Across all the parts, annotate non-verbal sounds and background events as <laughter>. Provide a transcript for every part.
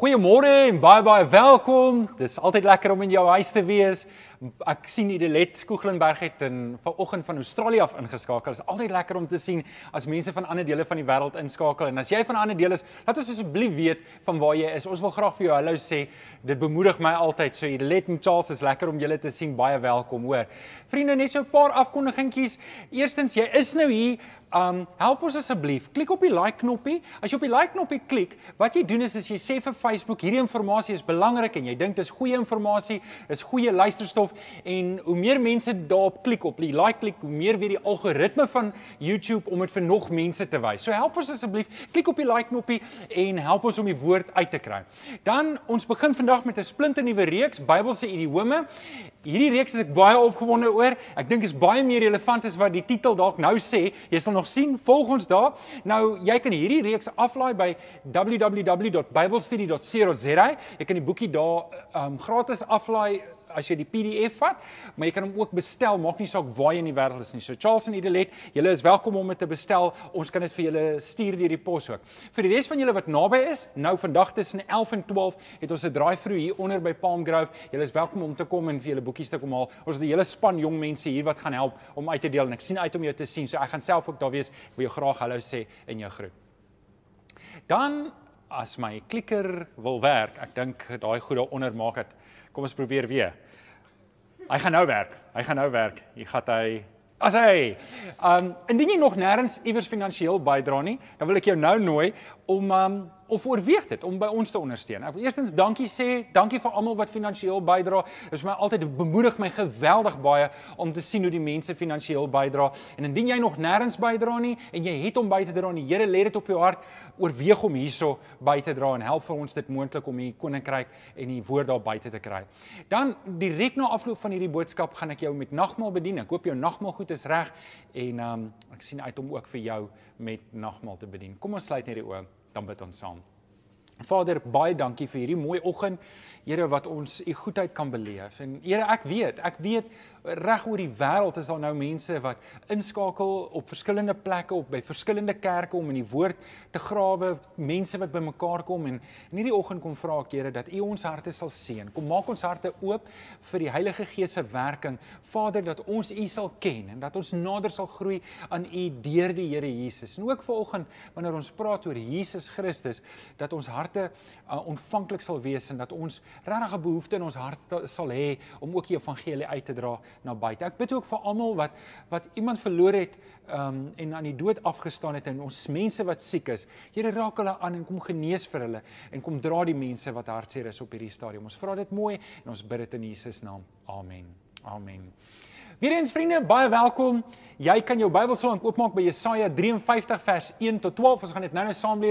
Goeiemôre en baie baie welkom. Dis altyd lekker om in jou huis te wees. Ek sien Idelet Koeglenberg het in vanoggend van Australië af ingeskakel. Dit is altyd lekker om te sien as mense van ander dele van die wêreld inskakel. En as jy van 'n ander deel is, laat ons asseblief weet van waar jy is. Ons wil graag vir jou hallo sê. Dit bemoedig my altyd. So Idelet en Charles is lekker om julle te sien. Baie welkom, hoor. Vriende, net so 'n paar afkondigingkies. Eerstens, jy is nou hier. Um help ons asseblief. Klik op die like knoppie. As jy op die like knoppie klik, wat jy doen is as jy sê vir Facebook hierdie inligting is belangrik en jy dink dis goeie inligting, is goeie luisterstof en hoe meer mense daarop klik op die like klik, hoe meer weet die algoritme van YouTube om dit vir nog mense te wys. So help ons asseblief, klik op die like knoppie en help ons om die woord uit te kry. Dan ons begin vandag met 'n splinte nuwe reeks Bybelse idiome. Hierdie reeks is ek baie opgewonde oor. Ek dink is baie meer relevant as wat die titel dalk nou sê. Jy sal nog sien, volg ons daar. Nou jy kan hierdie reeks aflaai by www.biblestudy.co.za. Jy kan die boekie daar um, gratis aflaai as jy die PDF vat, maar jy kan hom ook bestel, maak nie saak waar jy in die wêreld is nie. So Charles en Idelet, julle is welkom om dit te bestel. Ons kan dit vir julle stuur deur die pos ook. Vir die res van julle wat naby is, nou vandag tussen 11 en 12 het ons 'n drive-through hier onder by Palm Grove. Julle is welkom om te kom en vir julle boekies te kom haal. Ons het 'n hele span jong mense hier wat gaan help om uit te deel en ek sien uit om jou te sien. So ek gaan self ook daar wees. Ek wil jou graag hallo sê en jou groet. Dan as my klikker wil werk, ek dink daai goed daaronder maak dit Kom ons probeer weer. Hy gaan nou werk. Hy gaan nou werk. Hier gaan hy. As hy. Um indien jy nog nêrens iewers finansiëel bydra nie, dan wil ek jou nou nooi om um of oorweeg dit om by ons te ondersteun. Ek wil eerstens dankie sê, dankie vir almal wat finansiëel bydra. Dit is my altyd bemoedig my geweldig baie om te sien hoe die mense finansiëel bydra. En indien jy nog nêrens bydra nie en jy het om by te dra en die Here lê dit op jou hart, oorweeg om hierso by te dra en help vir ons dit moontlik om hier koninkryk en die woord daar buite te kry. Dan direk na afloop van hierdie boodskap gaan ek jou met nagmaal bedien. Ek hoop jou nagmaal goed is reg en um, ek sien uit om ook vir jou met nagmaal te bedien. Kom ons sluit net die oë dan bid ons saam. Vader, baie dankie vir hierdie mooi oggend. Here wat ons u goedheid kan beleef. En Here, ek weet, ek weet reg oor die wêreld is daar nou mense wat inskakel op verskillende plekke op by verskillende kerke om in die woord te grawe, mense wat bymekaar kom en in hierdie oggend kom vra ek Here dat U ons harte sal seën. Kom maak ons harte oop vir die Heilige Gees se werking. Vader, dat ons U sal ken en dat ons nader sal groei aan U deur die Here Jesus. En ook vanoggend wanneer ons praat oor Jesus Christus, dat ons harte uh, ontvanklik sal wees en dat ons regtig 'n behoefte in ons hart sal hê om ook die evangelie uit te dra na buite. Ek bid ook vir almal wat wat iemand verloor het um en aan die dood afgestaan het en ons mense wat siek is. Here raak hulle aan en kom genees vir hulle en kom dra die mense wat hartseer is op hierdie stadium. Ons vra dit mooi en ons bid dit in Jesus naam. Amen. Amen. Weereens vriende, baie welkom. Jy kan jou Bybel sal oopmaak by Jesaja 53 vers 1 tot 12. Ons gaan dit nou-nou saam.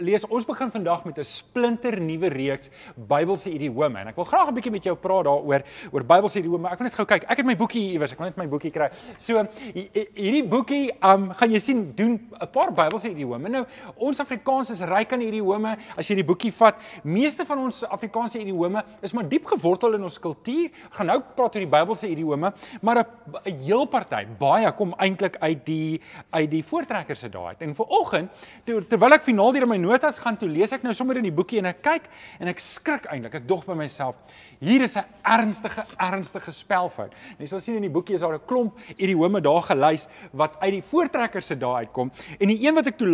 Lees. Ons begin vandag met 'n splinter nuwe reeks Bybelse idiome. En ek wil graag 'n bietjie met jou praat daaroor oor Bybelse idiome. Ek wil net gou kyk. Ek het my boekie iewers. Ek wil net my boekie kry. So hierdie boekie, um gaan jy sien doen 'n paar Bybelse idiome. Nou, ons Afrikaans is ryk aan idiome. As jy die boekie vat, meeste van ons Afrikaanse idiome is maar diep gewortel in ons kultuur. Gaan nou praat oor die Bybelse idiome, maar 'n heel party, baie kom eintlik uit die uit die voortrekkers se daai. En vir oggend ter, terwyl ek finaal deur my notas gaan toe lees ek nou sommer in die boekie en ek kyk en ek skrik eintlik. Ek dog by myself, hier is 'n ernstige ernstige spelfout. En jy sal sien in die boekie is daar 'n klomp idiome daar gelys wat uit die voortrekkers se daai uitkom. En die een wat ek toe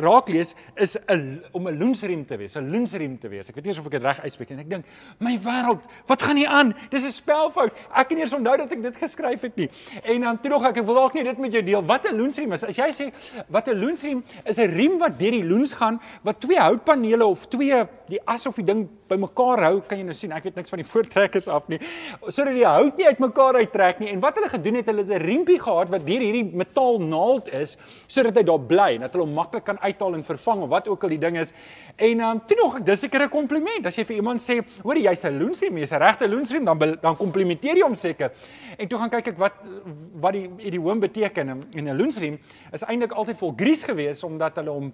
raak lees is 'n om 'n loensriem te wees, 'n loensriem te wees. Ek weet nie of ek dit reg uitspreek nie. Ek dink, my wêreld, wat gaan hier aan? Dis 'n spelfout. Ek kan nie eens onthou dat ek dit geskryf het nie. En dan toe nog ek, ek wil dalk nie dit met jou deel. Wat 'n loensriem is. As jy sê wat 'n loensriem is 'n riem wat deur die loens gaan wat twee houtpanele of twee die as of die ding bymekaar hou, kan jy nou sien. Ek weet niks van die <laughs> voortrekkers af nie. Sodat die hout nie uitmekaar uittrek nie. En wat hulle gedoen het, hulle het 'n riempie gehad wat deur hierdie metaal naald is sodat hy daar bly en dat hulle hom maklik kan uithaal en vervang of wat ook al die ding is. En dan um, toe nog, dis seker 'n kompliment. As jy vir iemand sê, "Hoor jy, jy's 'n loensriem, jy's 'n regte loensriem," dan dan komplimenteer jy hom seker. En toe gaan kyk ek wat wat die idioom beteken en 'n loensriem is eintlik altyd vol gries geweest omdat hulle hom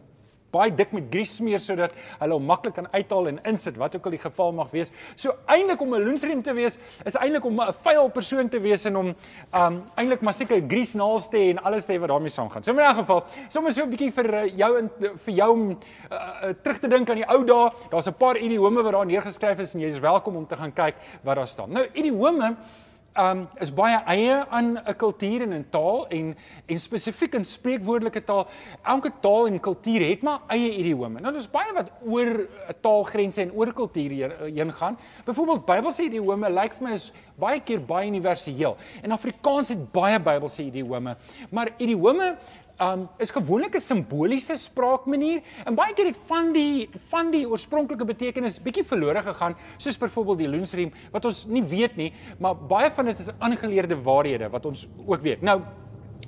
baie dik met grease smeer sodat hulle hom maklik kan uithaal en insit wat ook al die geval mag wees. So eintlik om 'n loensriem te wees is eintlik om 'n vuil persoon te wees en om um eintlik maar seker grease naels te hê en alles te hê wat daarmee saamgaan. So in 'n geval, sommer so 'n bietjie vir uh, jou en vir jou om uh, uh, terug te dink aan die ou dae. Daar's 'n paar idiome wat daar neergeskryf is en jy is welkom om te gaan kyk wat daar staan. Nou idiome um is baie eie aan 'n kultuur en 'n taal en en spesifiek in spreekwoordelike taal. Elke taal en kultuur het maar eie idiome. Nou daar's baie wat oor 'n taalgrense en oor kulture heen gaan. Byvoorbeeld Bybelse idiome lyk vir my is baie keer baie universeel. En Afrikaans het baie Bybelse idiome, maar idiome um is gewoonlik 'n simboliese spraakmanier en baie keer het van die van die oorspronklike betekenis bietjie verlore gegaan soos byvoorbeeld die loonsriem wat ons nie weet nie maar baie van dit is aangeleerde waarhede wat ons ook weet. Nou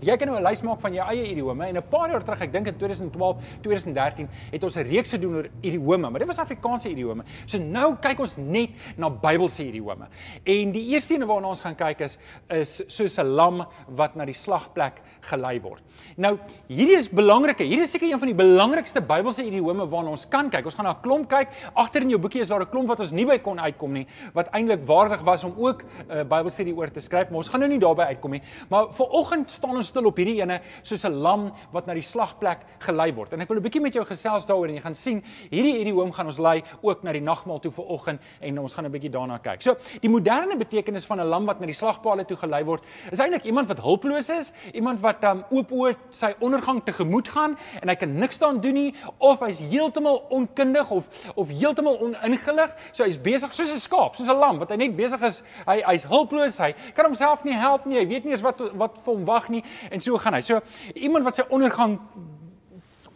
Jy kan nou 'n lys maak van jou eie idiome en 'n paar jaar terug, ek dink in 2012, 2013, het ons 'n reeks gedoen oor idiome, maar dit was Afrikaanse idiome. So nou kyk ons net na Bybelse idiome. En die eerste een waarna ons gaan kyk is is soos 'n lam wat na die slagplek gelei word. Nou, hierdie is belangrike. Hierdie is seker een van die belangrikste Bybelse idiome waarna ons kan kyk. Ons gaan na 'n klomp kyk. Agter in jou boekie is daar 'n klomp wat ons nie by kon uitkom nie, wat eintlik waardig was om ook 'n uh, Bybelstudie oor te skryf, maar ons gaan nou nie daarby uitkom nie. Maar vir oggend staan ons stil op hierdie ene soos 'n lam wat na die slagplek gelei word. En ek wil 'n bietjie met jou gesels daaroor en jy gaan sien hierdie idiom gaan ons lei ook na die nagmaal toe vir oggend en ons gaan 'n bietjie daarna kyk. So, die moderne betekenis van 'n lam wat na die slagpale toe gelei word, is eintlik iemand wat hulpeloos is, iemand wat um, oop oë sy ondergang tegemoet gaan en hy kan niks daaraan doen nie of hy's heeltemal onkundig of of heeltemal oningelig. So hy's besig soos 'n skaap, soos 'n lam wat hy net besig is, hy hy's hulpeloos, hy kan homself nie help nie, hy weet nie eens wat wat vir hom wag nie en so gaan hy. So iemand wat sy ondergang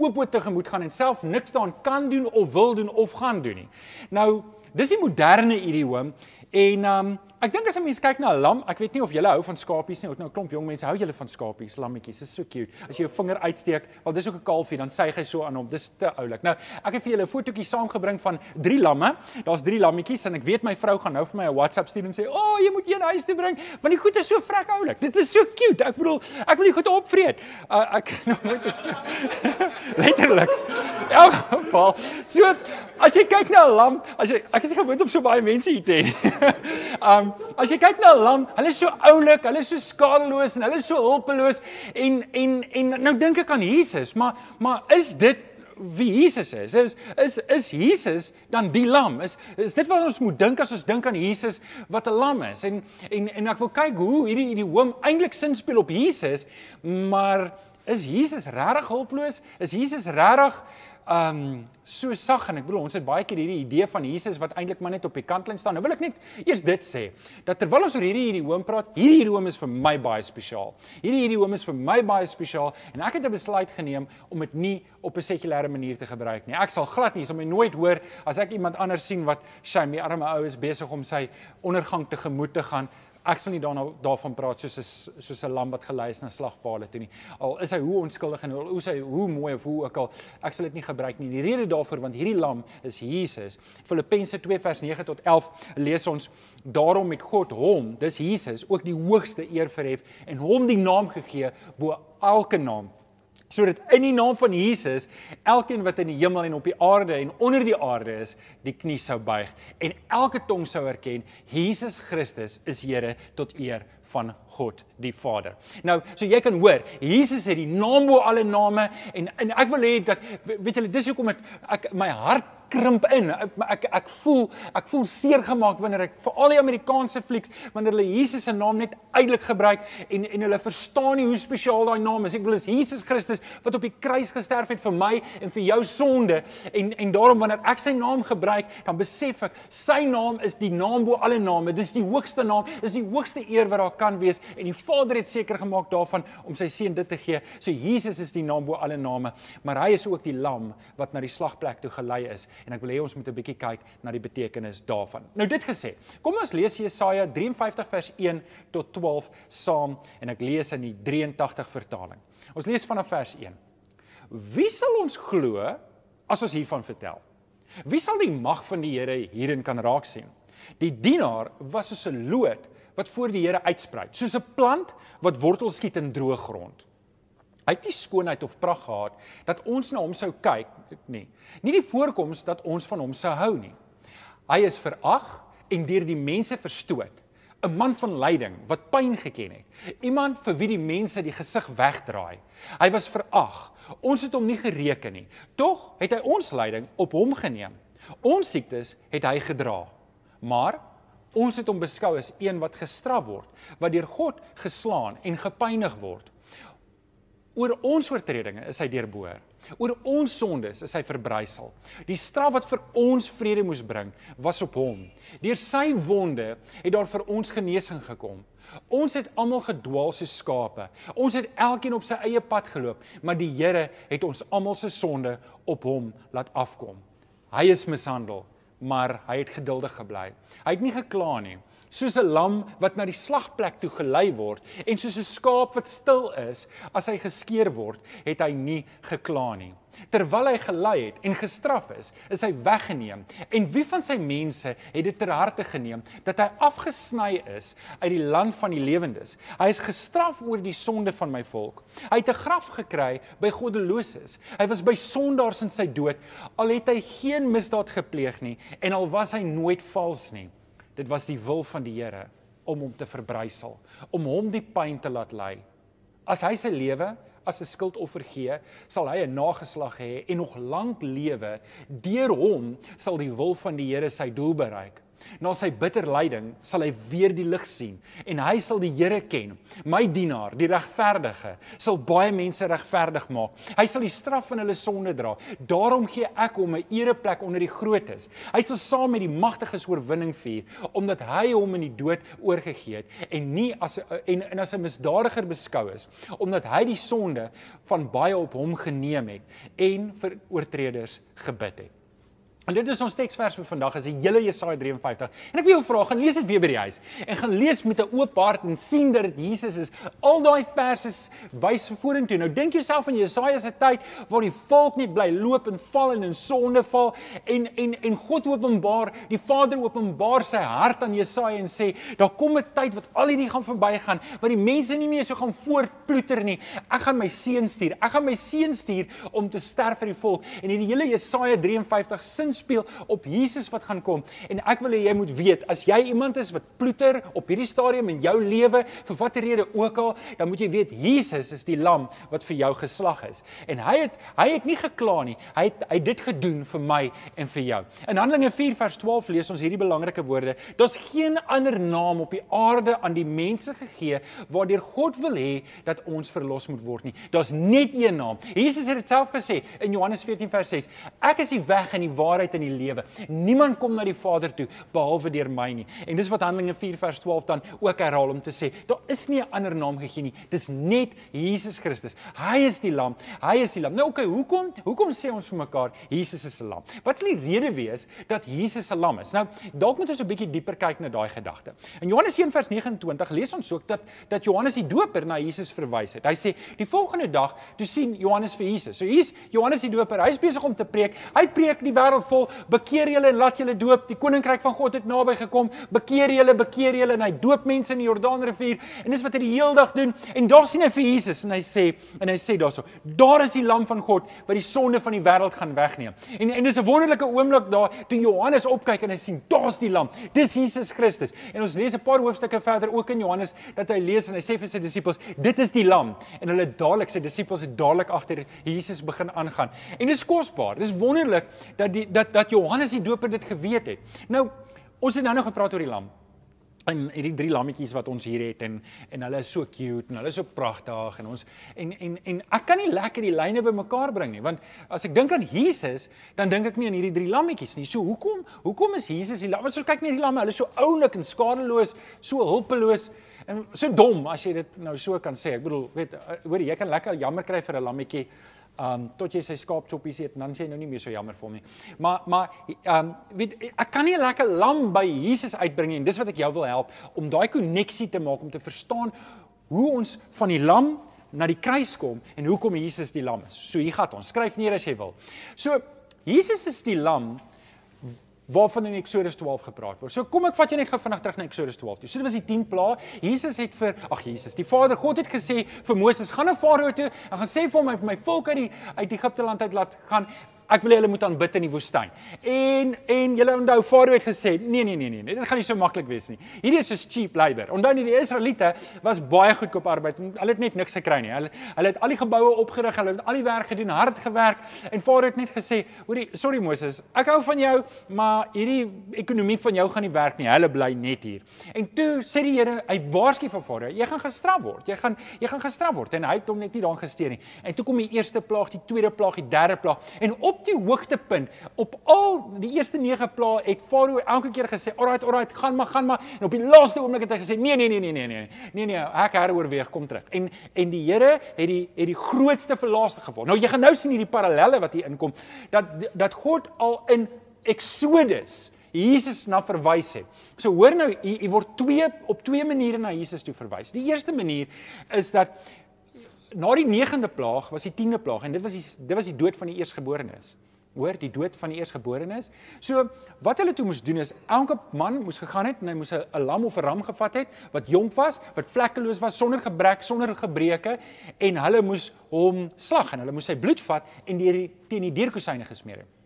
oop oop tegemoet gaan en self niks daaraan kan doen of wil doen of gaan doen nie. Nou, dis die moderne idioom en um Ek dink as 'n mens kyk na 'n lam, ek weet nie of julle hou van skapies nie, ook nou 'n klomp jong mense hou julle van skapies, lammetjies, is so cute. As jy jou vinger uitsteek, wel dis ook 'n kalfie, dan sê hy so aan hom. Dis te oulik. Nou, ek het vir julle 'n fotootjie saamgebring van drie lamme. Daar's drie lammetjies en ek weet my vrou gaan nou vir my 'n WhatsApp stuur en sê, "O, oh, jy moet een huis toe bring, want die goed is so vrek oulik. Dit is so cute." Ek bedoel, ek wil die goed opvreet. Uh, ek <laughs> nou moet dit <laughs> letterlik. Ja, geval. So, as jy kyk na 'n lam, as jy ek is gewoond om so baie mense hier te hê. <laughs> um as jy kyk na 'n lam, hulle is so oulik, hulle is so skadeloos en hulle is so hulpeloos en en en nou dink ek aan Jesus, maar maar is dit wie Jesus is? Is is is Jesus dan die lam? Is is dit wat ons moet dink as ons dink aan Jesus wat 'n lam is? En en en ek wil kyk hoe hierdie hierdie hoom eintlik sin speel op Jesus, maar is Jesus regtig hulpeloos? Is Jesus regtig um so sag en ek bedoel ons het baie keer hierdie idee van Jesus wat eintlik maar net op die kantlyn staan. Nou wil ek net eers dit sê dat terwyl ons oor hierdie hierdie hoom praat, hierdie hierdie hoom is vir my baie spesiaal. Hierdie hierdie hoom is vir my baie spesiaal en ek het 'n besluit geneem om dit nie op 'n sekulêre manier te gebruik nie. Ek sal glad nie, sal my nooit hoor as ek iemand anders sien wat shame, die arme ou is besig om sy ondergang te gemoed te gaan ek sal nie daarna daarvan praat soos 'n soos 'n lam wat gelei is na slagpale toe nie. Al is hy hoe onskuldig en hoe hy hoe mooi of hoe ook al, ek sal dit nie gebruik nie. Die rede daarvoor want hierdie lam is Jesus. Filippense 2 vers 9 tot 11 lees ons daarom met God hom, dis Jesus, ook die hoogste eer verhef en hom die naam gegee bo elke naam sodat in die naam van Jesus elkeen wat in die hemel en op die aarde en onder die aarde is, die knie sou buig en elke tong sou erken Jesus Christus is Here tot eer van God die Vader. Nou, so jy kan hoor, Jesus het die naam bo alle name en en ek wil hê dat weet julle dis hoekom ek, ek my hart krimp in. Ek ek, ek voel ek voel seer gemaak wanneer ek vir al die Amerikaanse flieks wanneer hulle Jesus se naam net uitelik gebruik en en hulle verstaan nie hoe spesiaal daai naam is. Ek wil is Jesus Christus wat op die kruis gesterf het vir my en vir jou sonde en en daarom wanneer ek sy naam gebruik, dan besef ek sy naam is die naam bo alle name. Dis die hoogste naam, is die hoogste eer wat daar kan wees en die Vader het seker gemaak daarvan om sy seun dit te gee. So Jesus is die naam bo alle name, maar hy is ook die lam wat na die slagplek toe gelei is en ek wil hê ons moet 'n bietjie kyk na die betekenis daarvan. Nou dit gesê, kom ons lees Jesaja 53 vers 1 tot 12 saam en ek lees in die 83 vertaling. Ons lees vanaf vers 1. Wie sal ons glo as ons hiervan vertel? Wie sal die mag van die Here hierin kan raak sien? Die dienaar was soos 'n loot wat voor die Here uitsprei, soos 'n plant wat wortels skiet in droë grond. Hy het nie skoonheid of pragt gehad dat ons na hom sou kyk nie. Nie die voorkoms dat ons van hom sou hou nie. Hy is verag en deur die mense verstoot. 'n Man van lyding wat pyn geken het. Iemand vir wie die mense die gesig wegdraai. Hy was verag. Ons het hom nie gereken nie. Tog het hy ons lyding op hom geneem. Ons siektes het hy gedra. Maar ons het hom beskou as een wat gestraf word, wat deur God geslaan en gepynig word. Oor ons oortredinge is hy deurboor. Oor ons sondes is hy verbrysel. Die straf wat vir ons vrede moes bring, was op hom. Deur sy wonde het daar vir ons genesing gekom. Ons het almal gedwaal soos skape. Ons het elkeen op sy eie pad geloop, maar die Here het ons almal se sonde op hom laat afkom. Hy is mishandel, maar hy het geduldig gebly. Hy het nie gekla nie soos 'n lam wat na die slagplek toe gelei word en soos 'n skaap wat stil is as hy geskeer word, het hy nie gekla nie. Terwyl hy gelei het en gestraf is, is hy weggeneem. En wie van sy mense het dit ter harte geneem dat hy afgesny is uit die land van die lewendes? Hy is gestraf oor die sonde van my volk. Hy het 'n graf gekry by goddeloses. Hy was by sondaars in sy dood, al het hy geen misdaad gepleeg nie en al was hy nooit vals nie. Dit was die wil van die Here om hom te verbrysel, om hom die pyn te laat ly. As hy sy lewe as 'n skuldoffer gee, sal hy 'n nageslag hê en nog lank lewe. Deur hom sal die wil van die Here sy doel bereik. Na sy bitter lyding sal hy weer die lig sien en hy sal die Here ken. My dienaar, die regverdige, sal baie mense regverdig maak. Hy sal die straf van hulle sonde dra. Daarom gee ek hom 'n ereplek onder die grootes. Hy sal saam met die magtiges oorwinning vier omdat hy hom in die dood oorgegee het en nie as en, en as 'n misdadiger beskou is omdat hy die sonde van baie op hom geneem het en vir oortreders gebid het. En dit is ons teksvers vir vandag is die hele Jesaja 53. En ek wil jou vra, gaan lees dit weer by die huis en gaan lees met 'n oop hart en sien dat dit Jesus is. Al daai verse wys vorentoe. Nou dink jouself aan Jesaja se tyd waar die volk net bly loop en val en in sonde val en en en God openbaar, die Vader openbaar sy hart aan Jesaja en sê, daar kom 'n tyd wat al hierdie gaan verbygaan, waar die mense nie meer so gaan voortploeter nie. Ek gaan my seun stuur. Ek gaan my seun stuur om te sterf vir die volk. En hierdie hele Jesaja 53 sin speel op Jesus wat gaan kom. En ek wil hê jy moet weet, as jy iemand is wat ploeter op hierdie stadium in jou lewe vir watter rede ook al, dan moet jy weet Jesus is die lam wat vir jou geslag is. En hy het hy het nie gekla nie. Hy het hy het dit gedoen vir my en vir jou. In Handelinge 4 vers 12 lees ons hierdie belangrike woorde: Daar's geen ander naam op die aarde aan die mense gegee waardeur God wil hê dat ons verlos moet word nie. Daar's net een naam. Jesus het dit self gesê in Johannes 14 vers 6: Ek is die weg en die waarheid waarheid in die lewe. Niemand kom na die Vader toe behalwe deur my nie. En dis wat Handelinge 4 vers 12 dan ook herhaal om te sê, daar is nie 'n ander naam gegee nie. Dis net Jesus Christus. Hy is die lam. Hy is die lam. Nou okay, hoekom hoekom sê ons vir mekaar Jesus is 'n lam? Wat sal die rede wees dat Jesus 'n lam is? Nou, dalk moet ons 'n bietjie dieper kyk na daai gedagte. In Johannes 1 vers 29 lees ons ook dat dat Johannes die Doper na Jesus verwys het. Hy sê die volgende dag toe sien Johannes vir Jesus. So hier's Johannes die Doper. Hy's besig om te preek. Hy preek die wêreld vol bekeer julle en laat julle doop. Die koninkryk van God het naby gekom. Bekeer julle, bekeer julle en hy doop mense in die Jordaanrivier. En dis wat hy die hele dag doen. En daar sien hy vir Jesus en hy sê en hy sê daarso: "Daar is die lam van God wat die sonde van die wêreld gaan wegneem." En en dis 'n wonderlike oomblik daar toe Johannes opkyk en hy sien daar's die lam. Dis Jesus Christus. En ons lees 'n paar hoofstukke verder ook in Johannes dat hy lees en hy sê vir sy disippels: "Dit is die lam." En hulle dadelik sy disippels het dadelik agter Jesus begin aangaan. En dis kosbaar. Dis wonderlik dat die dat dat Johannes die Doper dit geweet het. Nou, ons het nou nog gepraat oor die lam. En hierdie drie lammetjies wat ons hier het en en hulle is so cute en hulle is so pragtig en ons en en en ek kan nie lekker die lyne bymekaar bring nie want as ek dink aan Jesus dan dink ek nie aan hierdie drie lammetjies nie. So hoekom hoekom is Jesus die lam? As ons kyk na hierdie lamme, hulle is so oulik en skadeloos, so hulpeloos en so dom as jy dit nou so kan sê. Ek bedoel, weet hoor jy kan lekker jammer kry vir 'n lammetjie um tot jy sy skaapchoppies eet, dan sê jy nou nie meer so jammer vir hom nie. Maar maar um weet ek kan nie 'n lekker lam by Jesus uitbring nie en dis wat ek jou wil help om daai koneksie te maak om te verstaan hoe ons van die lam na die kruis kom en hoekom Jesus die lam is. So hier gaan ons. Skryf neer as jy wil. So Jesus is die lam waarvan in Eksodus 12 gepraat word. So kom ek vat jou net gou vinnig terug na Eksodus 12. Toe. So dit was die 10 plaae. Jesus het vir ag Jesus, die Vader God het gesê vir Moses, gaan na Farao toe en gaan sê vir hom my my volk uit die uit Egipte land uit laat gaan ek wil hê hulle moet aanbid in die woestyn. En en julle onthou Farao het gesê, nee nee nee nee, dit gaan nie so maklik wees nie. Hierdie is so cheap labor. Onthou nie die Israeliete was baie goedkoop arbeid. Hulle het net niks gekry nie. Hulle hulle het al die geboue opgerig, hulle het al die werk gedoen, hard gewerk en Farao het net gesê, hoorie, sorry Moses, ek hou van jou, maar hierdie ekonomie van jou gaan nie werk nie. Hulle bly net hier. En toe sê die Here, hy waarsku vir Farao, jy gaan gestraf word. Jy gaan jy gaan gestraf word en hy het hom net nie daan gesteer nie. En toe kom die eerste plaag, die tweede plaag, die derde plaag en op die hoogtepunt op al die eerste 9 plaae het Farao elke keer gesê, "Alright, alright, gaan maar, gaan maar." En op die laaste oomblik het hy gesê, "Nee, nee, nee, nee, nee, nee. Nee, nee, ek heroorweeg, kom terug." En en die Here het die het die grootste verlaaste geval. Nou jy gaan nou sien hierdie parallelle wat hier inkom dat dat God al in Exodus Jesus na verwys het. So hoor nou, u word twee op twee maniere na Jesus toe verwys. Die eerste manier is dat na die 9de plaag was die 10de plaag en dit was die dit was die dood van die eersgeborenes hoor die dood van die eersgeborenes. So wat hulle toe moes doen is elke man moes gegaan het en hy moes 'n lam of 'n ram gevat het wat jonk was, wat vlekkeloos was sonder gebrek, sonder gebreke en hulle moes hom slag en hulle moes sy bloed vat en deur die teen die deurkusyne gesmeer het.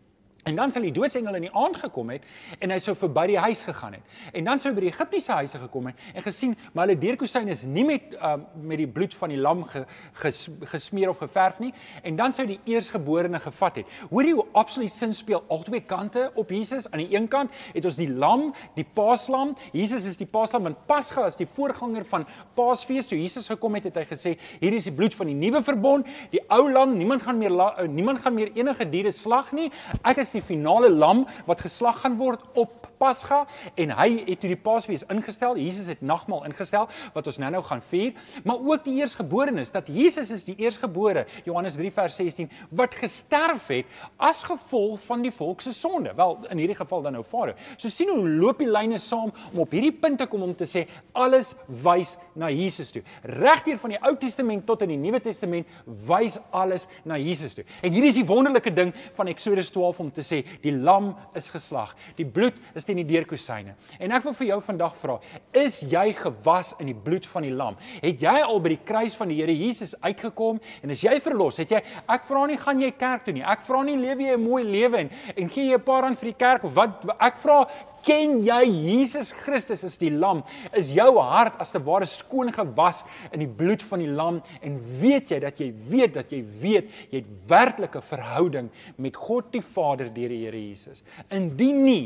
En dan sal die doodsengel in die aand gekom het en hy sou verby die huis gegaan het. En dan sou hy by die Egiptiese huise gekom het en gesien maar hulle deurkusyne is nie met uh, met die bloed van die lam ge, ges, gesmeer of geverf nie en dan sou die eersgeborene gevat het. Hoor jy hoe absoluut sin speel albei kante op Jesus? Aan die een kant het ons die lam, die paaslam. Jesus is die paaslam en Pasga is die voorganger van Paasfees. Toe Jesus gekom het, het hy gesê hier is die bloed van die nuwe verbond, die ou lam, niemand gaan meer la, uh, niemand gaan meer enige diere slag nie. Ek is die finale lam wat geslag gaan word op Pasga en hy het toe die Paasfees ingestel. Jesus het nagmaal ingestel wat ons nou-nou gaan vier, maar ook die eersgeborenes dat Jesus is die eersgebore, Johannes 3 vers 16, wat gesterf het as gevolg van die volk se sonde. Wel, in hierdie geval dan nou Farao. So sien hoe loop die lyne saam om op hierdie punt te kom om te sê alles wys na Jesus toe. Regdeur van die Ou Testament tot in die Nuwe Testament wys alles na Jesus toe. En hierdie is die wonderlike ding van Eksodus 12 om te sê die lam is geslag. Die bloed is teen die deurkusyne. En ek wil vir jou vandag vra, is jy gewas in die bloed van die lam? Het jy al by die kruis van die Here Jesus uitgekom en is jy verlos? Het jy ek vra nie gaan jy kerk toe nie. Ek vra nie lewe jy 'n mooi lewe en en gee jy 'n paar rand vir die kerk of wat ek vra Ken jy Jesus Christus as die lam? Is jou hart as te ware skoon gewas in die bloed van die lam en weet jy dat jy weet dat jy weet jy het werklike verhouding met God die Vader deur die Here Jesus. Indien nie,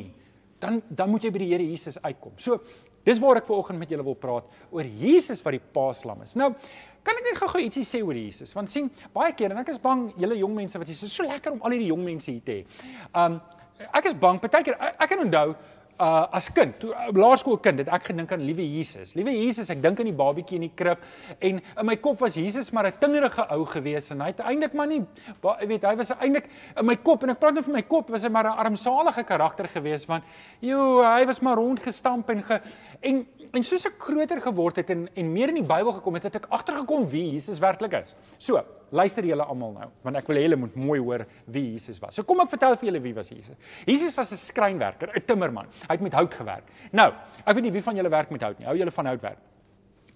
dan dan moet jy by die Here Jesus uitkom. So, dis waar ek vanoggend met julle wil praat oor Jesus wat die paaslam is. Nou, kan ek net gou-gou ietsie sê oor Jesus? Want sien, baie keer en ek is bang julle jong mense wat jy sê so lekker om al hierdie jong mense hier te hê. Um ek is bang, partykeer ek kan onthou uh as kind, toe uh, laerskoolkind het ek gedink aan liewe Jesus. Liewe Jesus, ek dink aan die babietjie in die krib en in my kop was Jesus maar 'n tingerige ou gewees en hy het eintlik maar nie weet hy was eintlik in my kop en ek praat nou van my kop was hy maar 'n armsalige karakter gewees want jo hy was maar rondgestamp en ge, en en soos ek groter geword het en en meer in die Bybel gekom het, het ek agtergekom wie Jesus werklik is. So, luister julle almal nou, want ek wil hê julle moet mooi hoor wie Jesus was. So kom ek vertel vir julle wie was Jesus. Jesus was 'n skrynwerker, 'n timmerman. Hy het met hout gewerk. Nou, ek weet nie wie van julle werk met hout nie. Hou julle van houtwerk?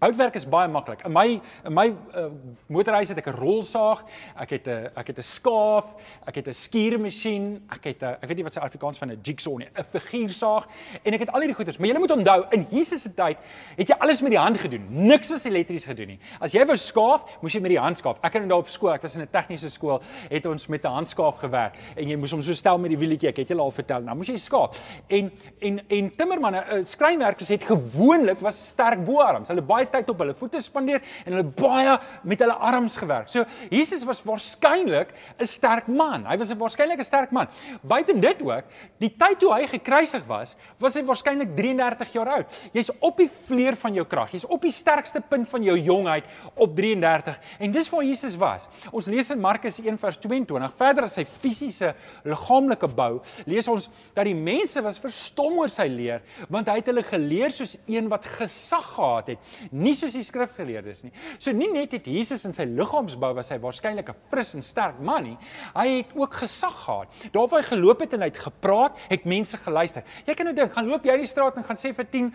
Houtwerk is baie maklik. In my in my uh, motorhuis het ek 'n rolsaag, ek het 'n ek het 'n skaaf, ek het 'n skiermasjien, ek het 'n ek weet nie wat se Afrikaans van 'n jigsaw nie, 'n figuursaag en ek het al hierdie goeders. Maar jy moet onthou, in Jesus se tyd het jy alles met die hand gedoen. Niks was elektries gedoen nie. As jy wou skaaf, moes jy met die hand skaaf. Ek het onthou op skool, ek was in 'n tegniese skool, het ons met 'n handskaaf gewerk en jy moes hom so stel met die wielietjie. Ek het julle al vertel. Nou moes jy skaaf. En en en timmermanne, uh, skrynwerkers het gewoonlik was sterk boarms. Hulle baie tyd op hulle voete spandeer en hulle baie met hulle arms gewerk. So Jesus was waarskynlik 'n sterk man. Hy was 'n waarskynlik 'n sterk man. Buiten dit ook, die tyd toe hy gekruisig was, was hy waarskynlik 33 jaar oud. Jy's op die vleuer van jou krag. Jy's op die sterkste punt van jou jongheid op 33 en dis waar Jesus was. Ons lees in Markus 1:22 verder as sy fisiese liggaamlike bou, lees ons dat die mense was verstom oor sy leer, want hy het hulle geleer soos een wat gesag gehad het nie soos die skrifgeleerdes nie. So nie net het Jesus in sy liggaamsbou was hy waarskynlik 'n fris en sterk man nie, hy het ook gesag gehad. Daar waar hy geloop het en hy het gepraat, het mense geluister. Jy kan nou dink, gaan loop jy die straat en gaan sê vir 10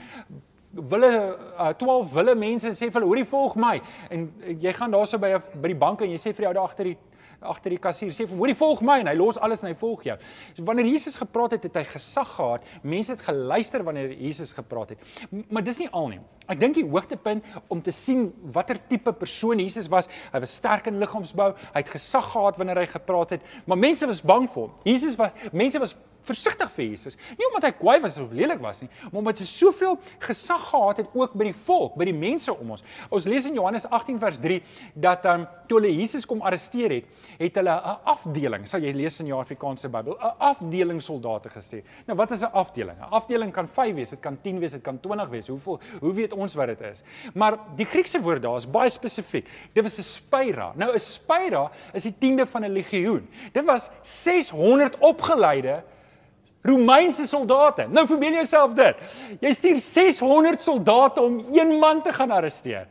wille uh, 12 wille mense en sê vir hulle hoorie volg my en jy gaan daarso by by die bank en jy sê vir jou daar agter die agter die kassier sê vir hoorie volg my en hy los alles en hy volg jou. So wanneer Jesus gepraat het, het hy gesag gehad. Mense het geluister wanneer Jesus gepraat het. Maar dis nie al nie. Ek dink die hoogtepunt om te sien watter tipe persoon Jesus was, hy was sterk in liggaamsbou, hy het gesag gehad wanneer hy gepraat het, maar mense was bang vir hom. Jesus was mense was versigtig vir Jesus. Nie omdat hy kwaai was of lelik was nie, maar omdat hy soveel gesag gehad het ook by die volk, by die mense om ons. Ons lees in Johannes 18 vers 3 dat um, toe hulle Jesus kom arresteer het, het hulle 'n afdeling, sal jy lees in jou Afrikaanse Bybel, 'n afdeling soldate gestuur. Nou wat is 'n afdeling? 'n Afdeling kan 5 wees, dit kan 10 wees, dit kan 20 wees. Hoeveel hoe weet ons wat dit is? Maar die Griekse woord daar is baie spesifiek. Dit was 'n spyra. Nou 'n spyra is die tiende van 'n legioen. Dit was 600 opgeleide Romeinse soldate. Nou verbeel jouself dit. Jy stuur 600 soldate om een man te gaan arresteer.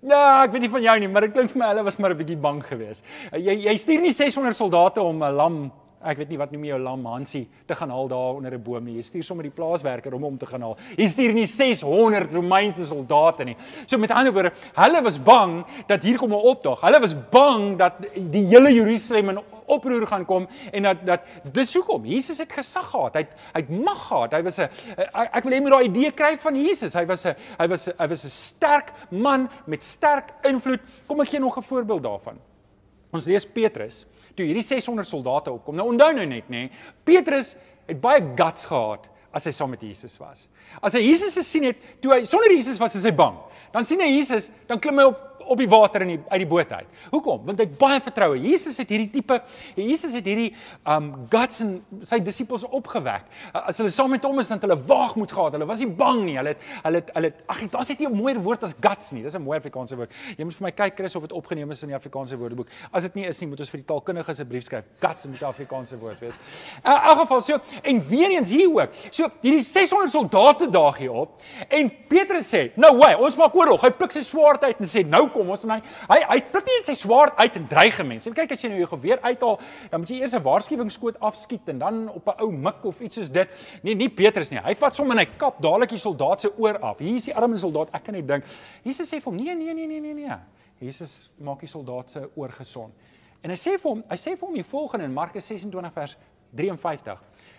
Ja, ek weet nie van jou nie, maar dit klink vir my hulle was maar 'n bietjie bang geweest. Jy jy stuur nie 600 soldate om 'n lam ek weet nie wat noem jy jou lam Hansie te gaan haal daar onder 'n boom nie. Jy stuur sommer die plaaswerker om hom te gaan haal. Jy stuur nie 600 Romeinse soldate nie. So met ander woorde, hulle was bang dat hier kom 'n optog. Hulle was bang dat die hele Jerusalem in oproer gaan kom en dat dat dis hoekom Jesus het gesag gehad. Hy het hy het mag gehad. Hy was 'n ek wil hê jy moet daai idee kry van Jesus. Hy was 'n hy was hy was 'n sterk man met sterk invloed. Kom ek gee nog 'n voorbeeld daarvan. Ons lees Petrus toe hierdie 600 soldate opkom. Nou onthou nou net nê, Petrus het baie guts gehad as hy saam met Jesus was. As hy Jesus gesien het toe hy sonder Jesus was, is hy bang. Dan sien hy Jesus, dan klim hy op op die water in die uit die boot uit. Hoekom? Want hy het baie vertroue. Jesus het hierdie tipe Jesus het hierdie um guts en sy disippels opgewek. As hulle saam met hom is, dan hulle waagmoed gehad. Hulle was nie bang nie. Hulle het hulle het hulle ag, daar's net nie 'n mooier woord as guts nie. Dis 'n mooi Afrikaanse woord. Jy moet vir my kyk Chris of dit opgeneem is in die Afrikaanse Woordeboek. As dit nie is nie, moet ons vir die taalkundige asseblief skryf. Guts moet 'n Afrikaanse woord wees. In elk geval so en weer eens hier ook. So hierdie 600 soldate daag hier op en Petrus sê, "No way, ons maak oorlog." Hy pluk sy swaard uit en sê, "Nou kom ons en hy hy hy pluk nie sy swaard uit en dreig mense. Kyk as jy nou jou geweer uithaal, dan moet jy eers 'n waarskuwingsskoot afskiet en dan op 'n ou mik of iets soos dit. Nee, nie Petrus nie. Hy vat sommer en hy kap dadelik die soldaat se oor af. Hier is die arme soldaat. Ek kan net dink. Jesus sê vir hom: "Nee, nee, nee, nee, nee, nee." Jesus maak die soldaat se oor gesond. En hy sê vir hom, hy sê vir hom die volgende in Markus 26 vers 53.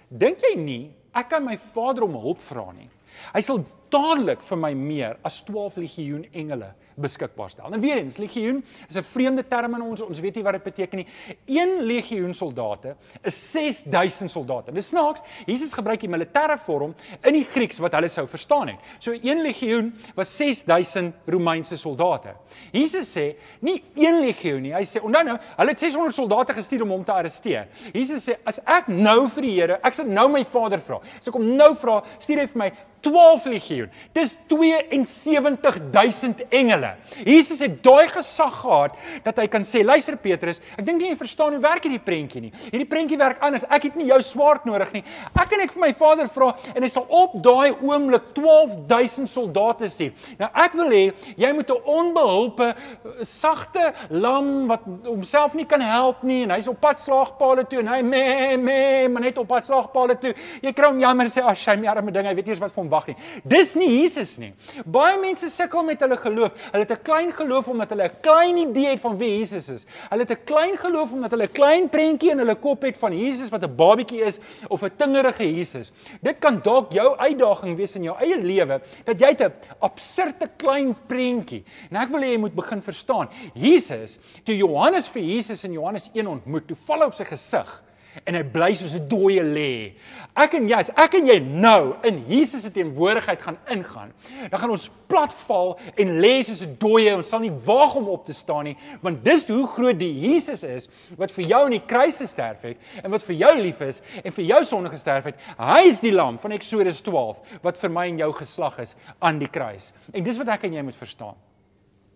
Dink jy nie ek kan my Vader om hulp vra nie? Hy sal dadelik vir my meer as 12 legioen engele beskikbaar stel. En weer eens, legioen is 'n vreemde term aan ons. Ons weet nie wat dit beteken nie. Een legioen soldate is 6000 soldate. Dis snaaks. Jesus gebruik die militêre vorm in die Grieks wat hulle sou verstaan het. So een legioen was 6000 Romeinse soldate. Jesus sê nie een legioen nie. Hy sê onthou nou, hulle het 600 soldate gestuur om hom te arresteer. Jesus sê as ek nou vir die Here, ek sal nou my Vader vra. As ek hom nou vra, stuur hy vir my 12 legioen. Dis 72000 engele. Jesus het daai gesag gehad dat hy kan sê, luister Petrus, ek dink nie jy verstaan hoe werk hierdie prentjie nie. Hierdie prentjie werk anders. Ek het nie jou swaard nodig nie. Ek kan net vir my Vader vra en hy sal op daai oomblik 12000 soldate stuur. Nou ek wil hê jy moet 'n onbehulpe sagte lam wat homself nie kan help nie en hy's op pad slaagpale toe en hy me me maar net op pad slaagpale toe. Jy kry hom jammer sê, "Ag, sy my arme ding, hy weet nie eens wat vir hom wag nie." Dis nie Jesus nie. Baie mense sukkel met hulle geloof. Hulle het 'n klein geloof omdat hulle 'n klein idee het van wie Jesus is. Hulle het 'n klein geloof omdat hulle 'n klein prentjie in hulle kop het van Jesus wat 'n babietjie is of 'n tingerige Jesus. Dit kan dalk jou uitdaging wees in jou eie lewe dat jy 'n absurde klein prentjie. En ek wil hê jy moet begin verstaan. Jesus, toe Johannes vir Jesus in Johannes 1 ontmoet, toe val hy op sy gesig en hy bly soos 'n dooie lê. Ek en jy, as ek en jy nou in Jesus se teenwoordigheid gaan ingaan, dan gaan ons platval en lê soos 'n dooie. Ons sal nie waag om op te staan nie, want dis hoe groot die Jesus is wat vir jou aan die kruis gesterf het en wat vir jou lief is en vir jou sonde gesterf het. Hy is die lam van Eksodus 12 wat vir my en jou geslag is aan die kruis. En dis wat ek en jy moet verstaan.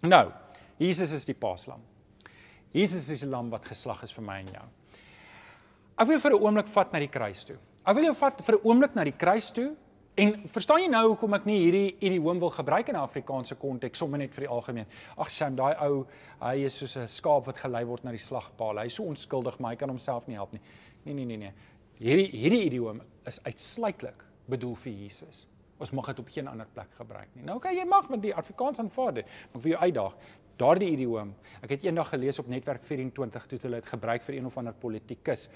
Nou, Jesus is die paaslam. Jesus is die lam wat geslag is vir my en jou. Ek wil vir 'n oomblik vat na die kruis toe. Ek wil jou vat vir 'n oomblik na die kruis toe En verstaan jy nou hoekom ek nie hierdie idioom wil gebruik in 'n Afrikaanse konteks sommer net vir die algemeen. Ag Sam, daai ou, hy is soos 'n skaap wat gelei word na die slagpaal. Hy is so onskuldig, maar hy kan homself nie help nie. Nee nee nee nee. Hierdie hierdie idioom is uitsluitlik bedoel vir Jesus. Ons mag dit op geen ander plek gebruik nie. Nou okay, jy mag met die Afrikaans aanvaar dit. Ek wil jou uitdaag. Daardie idioom. Ek het eendag gelees op netwerk 24 toe hulle dit gebruik vir een of ander politikus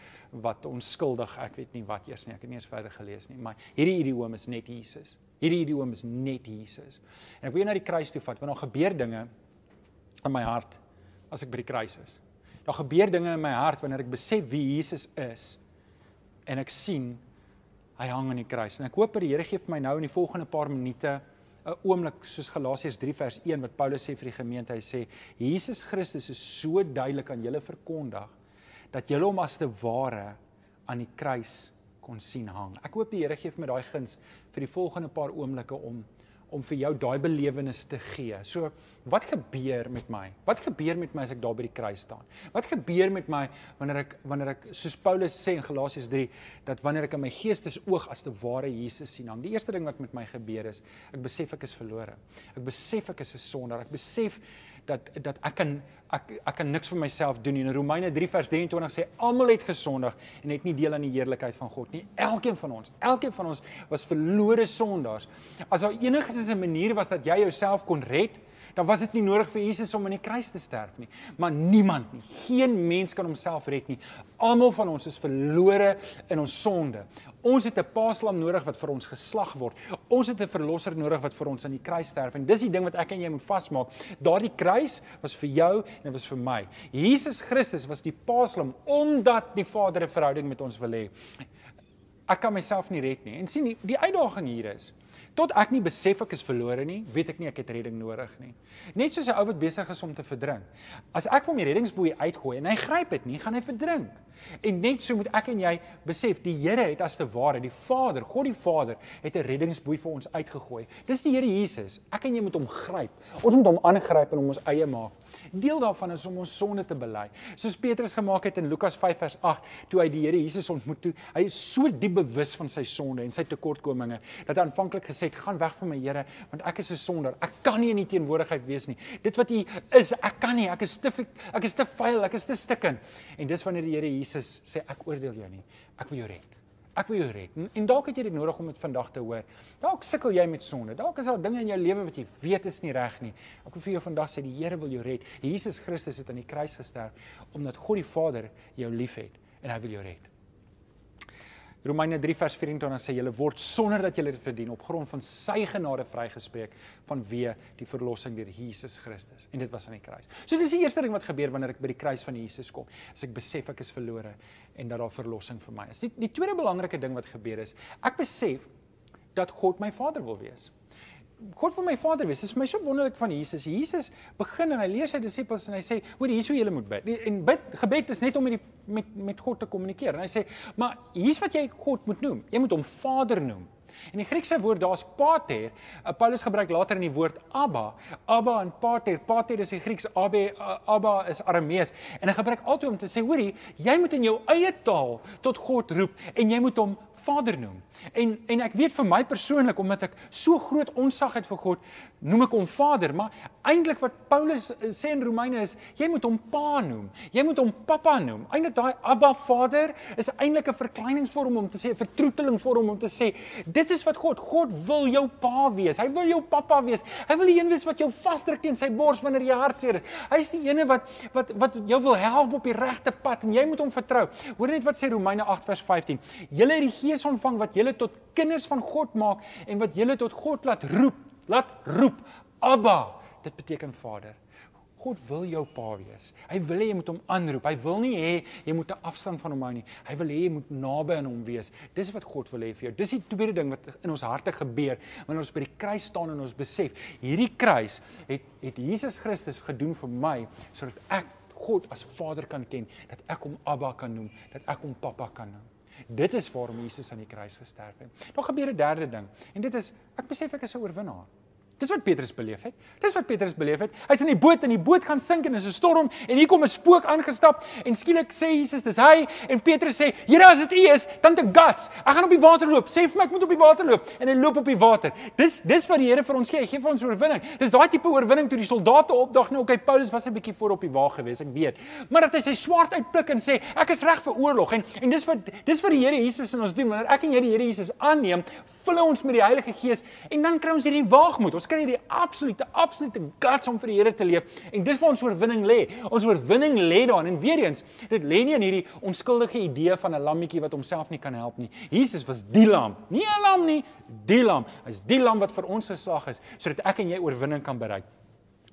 wat onskuldig, ek weet nie wat eers nie. Ek het nie eens verder gelees nie, maar hierdie idioom is net Jesus. Hierdie idioom is net Jesus. En ek wil jou na die kruis toe vat want daar gebeur dinge in my hart as ek by die kruis is. Daar gebeur dinge in my hart wanneer ek besef wie Jesus is en ek sien hy hang aan die kruis. En ek hoop dat die Here gee vir my nou in die volgende paar minute 'n oomblik soos Galasiërs 3 vers 1 wat Paulus sê vir die gemeente. Hy sê Jesus Christus is so duidelik aan julle verkondig dat julle hom as te ware aan die kruis kon sien hang. Ek hoop die Here gee vir my daai guns vir die volgende paar oomblikke om om vir jou daai belewenis te gee. So, wat gebeur met my? Wat gebeur met my as ek daar by die kruis staan? Wat gebeur met my wanneer ek wanneer ek soos Paulus sê in Galasiërs 3 dat wanneer ek in my geestesoog as te ware Jesus sien, dan die eerste ding wat met my gebeur is, ek besef ek is verlore. Ek besef ek is 'n sondaar. Ek besef dat dat ek kan ek ek kan niks vir myself doen nie. In Romeine 3 vers 23 sê almal het gesondig en het nie deel aan die heerlikheid van God nie. Elkeen van ons, elkeen van ons was verlore sondaars. As daar enigiets 'n manier was dat jy jouself kon red, dan was dit nie nodig vir Jesus om aan die kruis te sterf nie. Maar niemand nie, geen mens kan homself red nie. Almal van ons is verlore in ons sonde. Ons het 'n paaslam nodig wat vir ons geslag word. Ons het 'n verlosser nodig wat vir ons aan die kruis sterf. En dis die ding wat ek en jy moet vasmaak. Daardie kruis was vir jou en dit was vir my. Jesus Christus was die paaslam omdat die Vader 'n verhouding met ons wil hê. Ek kan myself nie red nie. En sien, die, die uitdaging hier is, tot ek nie besef ek is verlore nie, weet ek nie ek het redding nodig nie. Net soos 'n ou wat besig is om te verdrink. As ek hom die reddingsboei uitgooi en hy gryp dit nie, gaan hy verdrink. En net so moet ek en jy besef, die Here het as te ware, die Vader, God die Vader, het 'n reddingsboei vir ons uitgegooi. Dis die Here Jesus. Ek en jy moet hom gryp. Ons moet hom aangryp en hom ons eie maak. Deel daarvan is om ons sonde te bely. Soos Petrus gemaak het in Lukas 5 vers 8, toe hy die Here Jesus ontmoet toe, hy is so diep bewus van sy sonde en sy tekortkominge dat hy aanvanklik gesê het, "Gaan weg van my, Here, want ek is 'n sondaar. Ek kan nie in U teenwoordigheid wees nie. Dit wat U is, ek kan nie. Ek is te ek is te vuil, ek is te stikken." En dis wanneer die Here Jesus sê ek oordeel jou nie. Ek wil jou red. Ek wil jou red. En, en dalk het jy dit nodig om dit vandag te hoor. Dalk sukkel jy met sonde. Dalk is daar dinge in jou lewe wat jy weet is nie reg nie. Ek wil vir jou vandag sê die Here wil jou red. Jesus Christus het aan die kruis gesterf omdat God die Vader jou liefhet en hy wil jou red. Romeine 3 vers 24 sê julle word sonder dat julle dit verdien op grond van sy genade vrygespreek vanweë die verlossing deur Jesus Christus en dit was aan die kruis. So dis die eerste ding wat gebeur wanneer ek by die kruis van Jesus kom. As ek besef ek is verlore en dat daar verlossing vir my is. Die die tweede belangrike ding wat gebeur is, ek besef dat God my Vader wil wees. God vir my Vader wees. Dit is vir my so wonderlik van Jesus. Jesus begin en hy leer sy disippels en hy sê, "Hoor, hier is hoe julle moet bid." En bid gebed is net om met die met met God te kommunikeer. En hy sê, "Maar hier's wat jy God moet noem. Jy moet hom Vader noem." En die Griekse woord daar's pater. Uh, Paulus gebruik later in die woord Abba. Abba en pater. Pater is die Grieks, Abba Abba is Aramees. En hy gebruik altyd om te sê, hoorie, jy moet in jou eie taal tot God roep en jy moet hom Vader noem. En en ek weet vir my persoonlik omdat ek so groot onsag het vir God, noem ek hom Vader, maar eintlik wat Paulus eh, sê in Romeine is, jy moet hom Pa noem. Jy moet hom Pappa noem. Eintlik daai Abba Vader is eintlik 'n verkleiningsvorm om te sê 'n vertroetelingvorm om te sê, dit is wat God, God wil jou Pa wees. Hy wil jou Pappa wees. Hy wil die een wees wat jou vasdruk teen sy bors wanneer jy hartseer is. Hy is die ene wat wat wat jou wil help op die regte pad en jy moet hom vertrou. Hoor net wat sê Romeine 8 vers 15. Julle het die Gees ontvang wat julle tot kinders van God maak en wat julle tot God laat roep. Laat roep. Abba. Dit beteken Vader. God wil jou pa wees. Hy wil hê jy moet hom aanroep. Hy wil nie hê jy moet 'n afstand van hom hou nie. Hy wil hê jy moet naby aan hom wees. Dis wat God wil hê vir jou. Dis die tweede ding wat in ons harte gebeur wanneer ons by die kruis staan en ons besef, hierdie kruis het het Jesus Christus gedoen vir my sodat ek God as Vader kan ken, dat ek hom Abba kan noem, dat ek hom Pappa kan noem. Dit is waarom Jesus aan die kruis gesterf het. Nog gebeur 'n derde ding en dit is ek besef ek is 'n oorwinnaar. Dis wat Petrus beleef het. Dis wat Petrus beleef het. Hy's in die boot en die boot gaan sink en dis 'n storm en hier kom 'n spook aangestap en skielik sê Jesus dis hy en Petrus sê Here as dit U is, dan te guts. Ek gaan op die water loop. Sê vir my ek moet op die water loop en hy loop op die water. Dis dis wat die Here vir ons gee. Hy gee vir ons oorwinning. Dis daai tipe oorwinning toe die soldate opdag nou, okay, Paulus was 'n bietjie voor op die wa gewees, ek weet. Maar dat hy sy swaard uitpluk en sê ek is reg vir oorlog en en dis wat dis wat die Here Jesus in ons doen wanneer ek en jy die Here Jesus aanneem, vul ons met die Heilige Gees en dan kry ons hierdie waagmoed. Ons kry hierdie absolute absolute guts om vir die Here te leef en dis waar ons oorwinning lê. Ons oorwinning lê daarin en weer eens, dit lê nie in hierdie onskuldige idee van 'n lammetjie wat homself nie kan help nie. Jesus was die lam, nie 'n lam nie, die lam. Hy's die lam wat vir ons geslag is sodat ek en jy oorwinning kan bereik.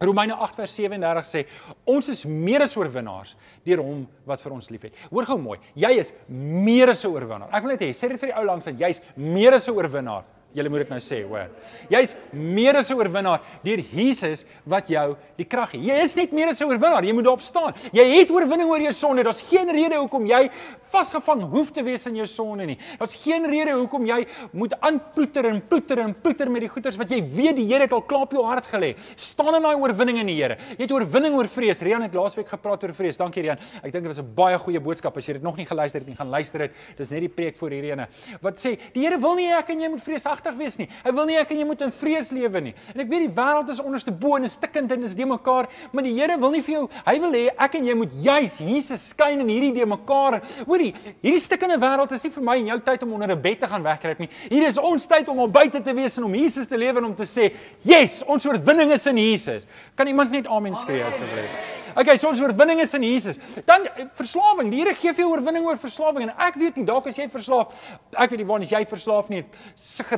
Romeine 8 vers 37 sê ons is meer as oorwinnaars deur hom wat vir ons liefhet. Hoor gou mooi, jy is meer as 'n oorwinnaar. Ek wil net hê, sê dit vir die ou langs dat jy's meer as 'n oorwinnaar. Julle moet dit nou sê, hoor. Jy's meer as 'n oorwinnaar deur Jesus wat jou die krag gee. Jy is net meer as 'n oorwinnaar. Jy moet daarop staan. Jy het oorwinning oor jou sonde. Daar's geen rede hoekom jy vasgevang hoef te wees in jou sonde nie. Daar's geen rede hoekom jy moet aanploeter en ploeter en ploeter met die goeders wat jy weet die Here het al klaar op jou hart gelê. Staan in daai oorwinning in die Here. Jy het oorwinning oor vrees. Rian het laasweek gepraat oor vrees. Dankie Rian. Ek dink dit was 'n baie goeie boodskap. As jy dit nog nie geluister het nie, gaan luister dit. Dis net die preek voor hierdie ene. Wat sê, die Here wil nie ek en jy moet vreesagtig wees nie. Hy wil nie ek en jy moet in vrees lewe nie. En ek weet die wêreld is onderste bo en is stikkend en is de mekaar, maar die Here wil nie vir jou, hy wil hê ek en jy moet juis Jesus skyn in hierdie de mekaar. Hoorie, hierdie stikkende wêreld is nie vir my en jou tyd om onder 'n bed te gaan wegkruip nie. Hier is ons tyd om op buite te wees en om Jesus te lewe en om te sê, "Yes, ons oorwinning is in Jesus." Kan iemand net amen skree asseblief? Okay, so ons oorwinning is in Jesus. Dan verslawing. Die Here gee vir jou oorwinning oor verslawing en ek weet nie dalk as jy verslaaf, ek weet nie waar jy verslaaf nie,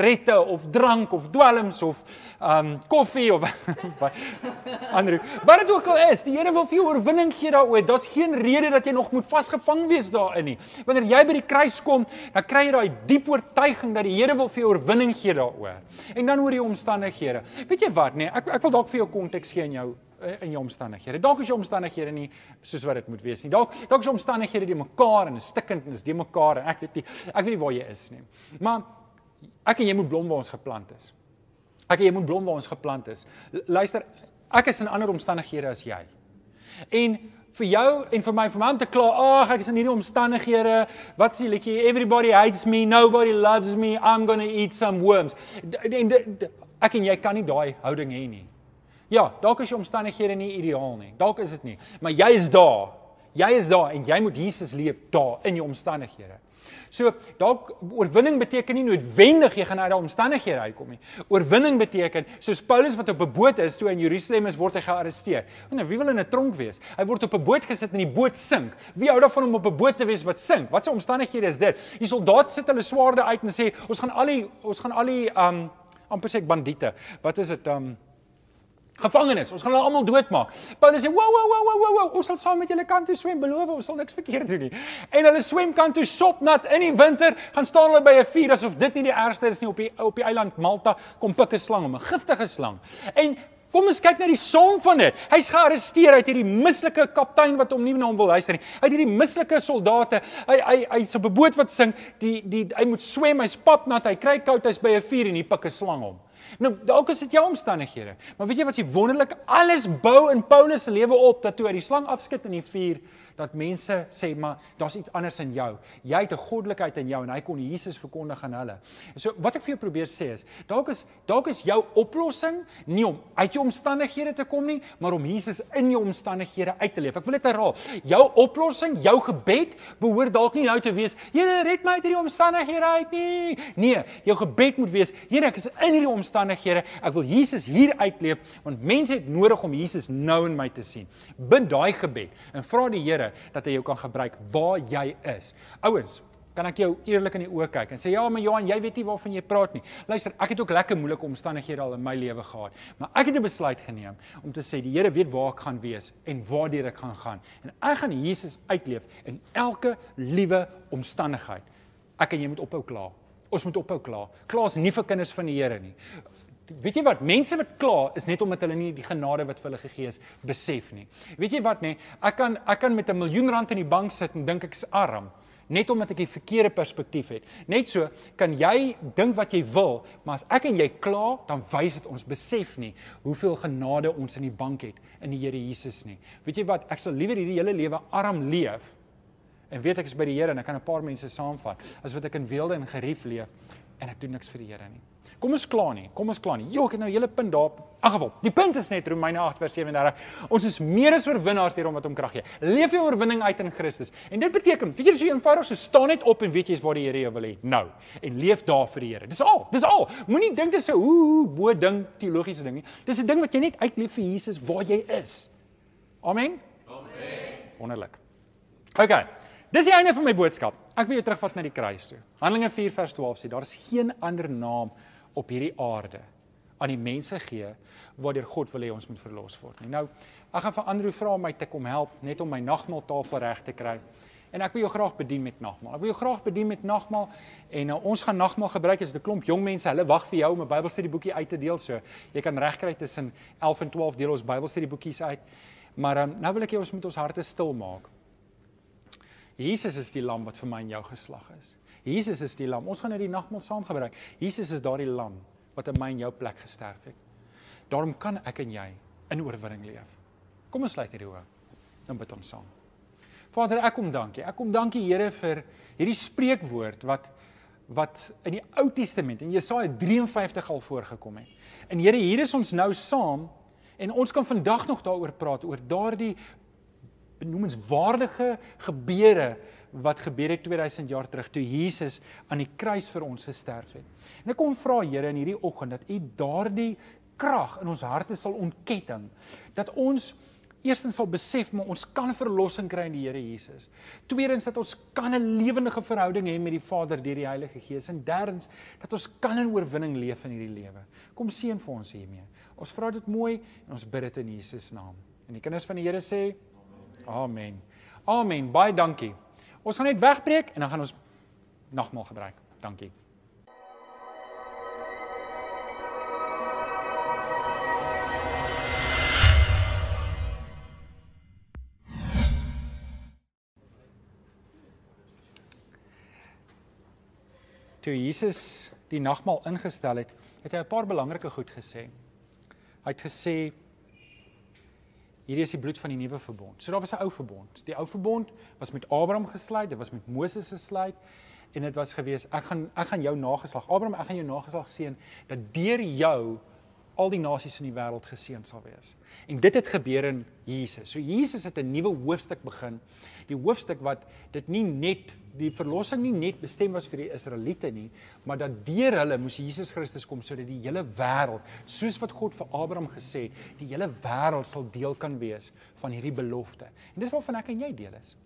sigarette of drank of dwelms of um koffie of <laughs> ander. Wat dit ook al is, die Here wil vir jou oorwinning gee daaroor. Daar's geen rede dat jy nog moet vasgevang wees daarin nie. Wanneer jy by die kruis kom, dan kry jy daai diep oortuiging dat die Here wil vir jou oorwinning gee daaroor. En dan oor die omstandighede. Weet jy wat, nee, ek ek wil dalk vir jou konteks gee in jou eh, in jou omstandighede. Dalk is jou omstandighede nie soos wat dit moet wees nie. Dalk dalk is jou omstandighede die mekaar en is stikkend en is die mekaar en ek weet nie ek weet nie waar jy is nie. Maar ek en jy moet blom waar ons geplant is. Ek en jy moet blom waar ons geplant is. Luister, ek is in ander omstandighede as jy. En vir jou en vir my vir my om te kla, ag ek is in hierdie omstandighede, wat sê liedjie, everybody hates me, nobody loves me, I'm going to eat some worms. En ek en jy kan nie daai houding hê nie. Ja, dalk is jou omstandighede nie ideaal nie. Dalk is dit nie, maar jy is daar. Jy is daar en jy moet Jesus leef daar in jou omstandighede. So dalk oorwinning beteken nie noodwendig jy gaan uit daai omstandighede uitkom nie. Oorwinning beteken soos Paulus wat op 'n boot is toe in Jerusalem is word hy gearresteer. En wie wil in 'n tronk wees? Hy word op 'n boot gesit en die boot sink. Wie hou daarvan om op 'n boot te wees wat sink? Wat se omstandighede is dit? Die soldate sit hulle swaarde uit en sê ons gaan al die ons gaan al die um amper sê ek bandiete. Wat is dit um gevangenes. Ons gaan hulle almal doodmaak. Paulus sê, "Wow, wow, wow, wow, wow, ons sal saam met julle kant toe swem, beloof, ons sal niks verkeerd doen nie." En hulle swem kant toe sopnat in die winter, gaan staan hulle by 'n vuur asof dit nie die ergste is nie op die op die eiland Malta kom pik 'n slang 'n giftige slang. En Kom ons kyk na die som van dit. Hy's gearresteer uit hierdie mislike kaptein wat hom nie na hom wil luister nie. Uit hierdie mislike soldate. Hy hy hy's op 'n boot wat sing. Die die hy moet swem, hy's papnat, hy kry koud, hy's by 'n vuur en hier pik 'n slang hom. Nou dalk is dit jou omstandighede. Maar weet jy wat se wonderlik alles bou in Paulus se lewe op dat toe hy die slang afskud in die vuur dat mense sê maar daar's iets anders in jou. Jy het 'n goddelikheid in jou en hy kon Jesus verkondig aan hulle. So wat ek vir jou probeer sê is dalk is dalk is jou oplossing nie om uit jou omstandighede te kom nie, maar om Jesus in jou omstandighede uit te leef. Ek wil dit herhaal. Jou oplossing, jou gebed behoort dalk nie nou te wees, Here red my uit hierdie omstandighede uit nie. Nee, jou gebed moet wees, Here ek is in hierdie omstandighede. Ek wil Jesus hier uitleef want mense het nodig om Jesus nou in my te sien. Bid daai gebed en vra die Here dat hy jou kan gebruik waar jy is. Ouens, kan ek jou eerlik in die oë kyk en sê ja, maar Johan, jy weet nie waarvan jy praat nie. Luister, ek het ook lekker moeilike omstandighede al in my lewe gehad, maar ek het 'n besluit geneem om te sê die Here weet waar ek gaan wees en waartoe ek gaan gaan en ek gaan Jesus uitleef in elke liewe omstandigheid. Ek en jy moet ophou kla. Ons moet ophou kla. Kla is nie vir kinders van die Here nie weet jy wat mense wat kla is net omdat hulle nie die genade wat vir hulle gegee is besef nie. Weet jy wat nê? Ek kan ek kan met 'n miljoen rand in die bank sit en dink ek is arm. net omdat ek die verkeerde perspektief het. Net so kan jy dink wat jy wil, maar as ek en jy kla, dan wys dit ons besef nie hoeveel genade ons in die bank het in die Here Jesus nie. Weet jy wat? Ek sal liewer hierdie hele lewe arm leef en weet ek is by die Here en ek kan 'n paar mense saamvat as wat ek in weelde en gerief leef en ek doen niks vir die Here nie. Kom ons klaar nie. Kom ons klaar nie. Jo, ek het nou 'n hele punt daar. Ag geval. Die punt is net Romeine 8 vers 37. Ons is meer as oorwinnaars deur hom wat hom krag gee. Leef jou oorwinning uit in Christus. En dit beteken, weet jy, so eenvoudig so staan net op en weet jy is waar die Here jou wil hê. Nou. En leef daar vir die Here. Dis al. Dis al. Moenie dink dis 'n hoe bo ding teologiese ding nie. Dis 'n ding wat jy net uitleef vir Jesus waar jy is. Amen. Amen. Wonderlik. OK. Dis die einde van my boodskap. Ek wil jou terugvat na die kruis toe. Handelinge 4 vers 12 sê daar is geen ander naam op hierdie aarde aan die mense gee waardeur God wil hê ons moet verlos word nie. Nou, ek gaan vir Andrew vra om my te kom help net om my nagmaaltafel reg te kry. En ek wil jou graag bedien met nagmaal. Ek wil jou graag bedien met nagmaal en uh, ons gaan nagmaal gebruik as 'n klomp jong mense. Hulle wag vir jou om 'n Bybelstudieboekie uit te deel. So, jy kan regkry tussen 11 en 12 deel ons Bybelstudieboekies uit. Maar um, nou wil ek hê ons moet ons harte stil maak. Jesus is die lam wat vir my en jou geslag is. Jesus is die lam. Ons gaan nou die nagmaal saam gebruik. Jesus is daardie lam wat in my en jou plek gesterf het. Daarom kan ek en jy in oorwinning leef. Kom ons sluit hierdie oë. Dan bid ons saam. Vader, ek kom dankie. Ek kom dankie Here vir hierdie spreekwoord wat wat in die Ou Testament in Jesaja 53 al voorgekom het. En Here, hier is ons nou saam en ons kan vandag nog daaroor praat oor daardie benoemenswaardige gebeure wat gebeur het 2000 jaar terug toe Jesus aan die kruis vir ons gesterf het. En ek kom vra Here in hierdie oggend dat U daardie krag in ons harte sal ontketting dat ons Eerstens sal besef maar ons kan verlossing kry in die Here Jesus. Tweedens dat ons kan 'n lewendige verhouding hê met die Vader deur die Heilige Gees en derdens dat ons kan in oorwinning leef in hierdie lewe. Kom seën vir ons hiermee. Ons vra dit mooi en ons bid dit in Jesus naam. En die kinders van die Here sê Amen. Amen. Baie dankie. Ons gaan net wegbreek en dan gaan ons nagmaal gebruik. Dankie. Toe Jesus die nagmaal ingestel het, het hy 'n paar belangrike goed gesê. Hy het gesê hierdie is die bloed van die nuwe verbond. So daar was 'n ou verbond. Die ou verbond was met Abraham gesluit, dit was met Moses gesluit en dit was gewees ek gaan ek gaan jou nageslag Abraham ek gaan jou nageslag seën dat deur jou al die nasies in die wêreld geseën sal wees. En dit het gebeur in Jesus. So Jesus het 'n nuwe hoofstuk begin. Die hoofstuk wat dit nie net die verlossing nie net bestem was vir die Israeliete nie, maar dat deur hulle moes Jesus Christus kom sodat die hele wêreld, soos wat God vir Abraham gesê het, die hele wêreld sal deel kan wees van hierdie belofte. En dis waarvan ek en jy deel is.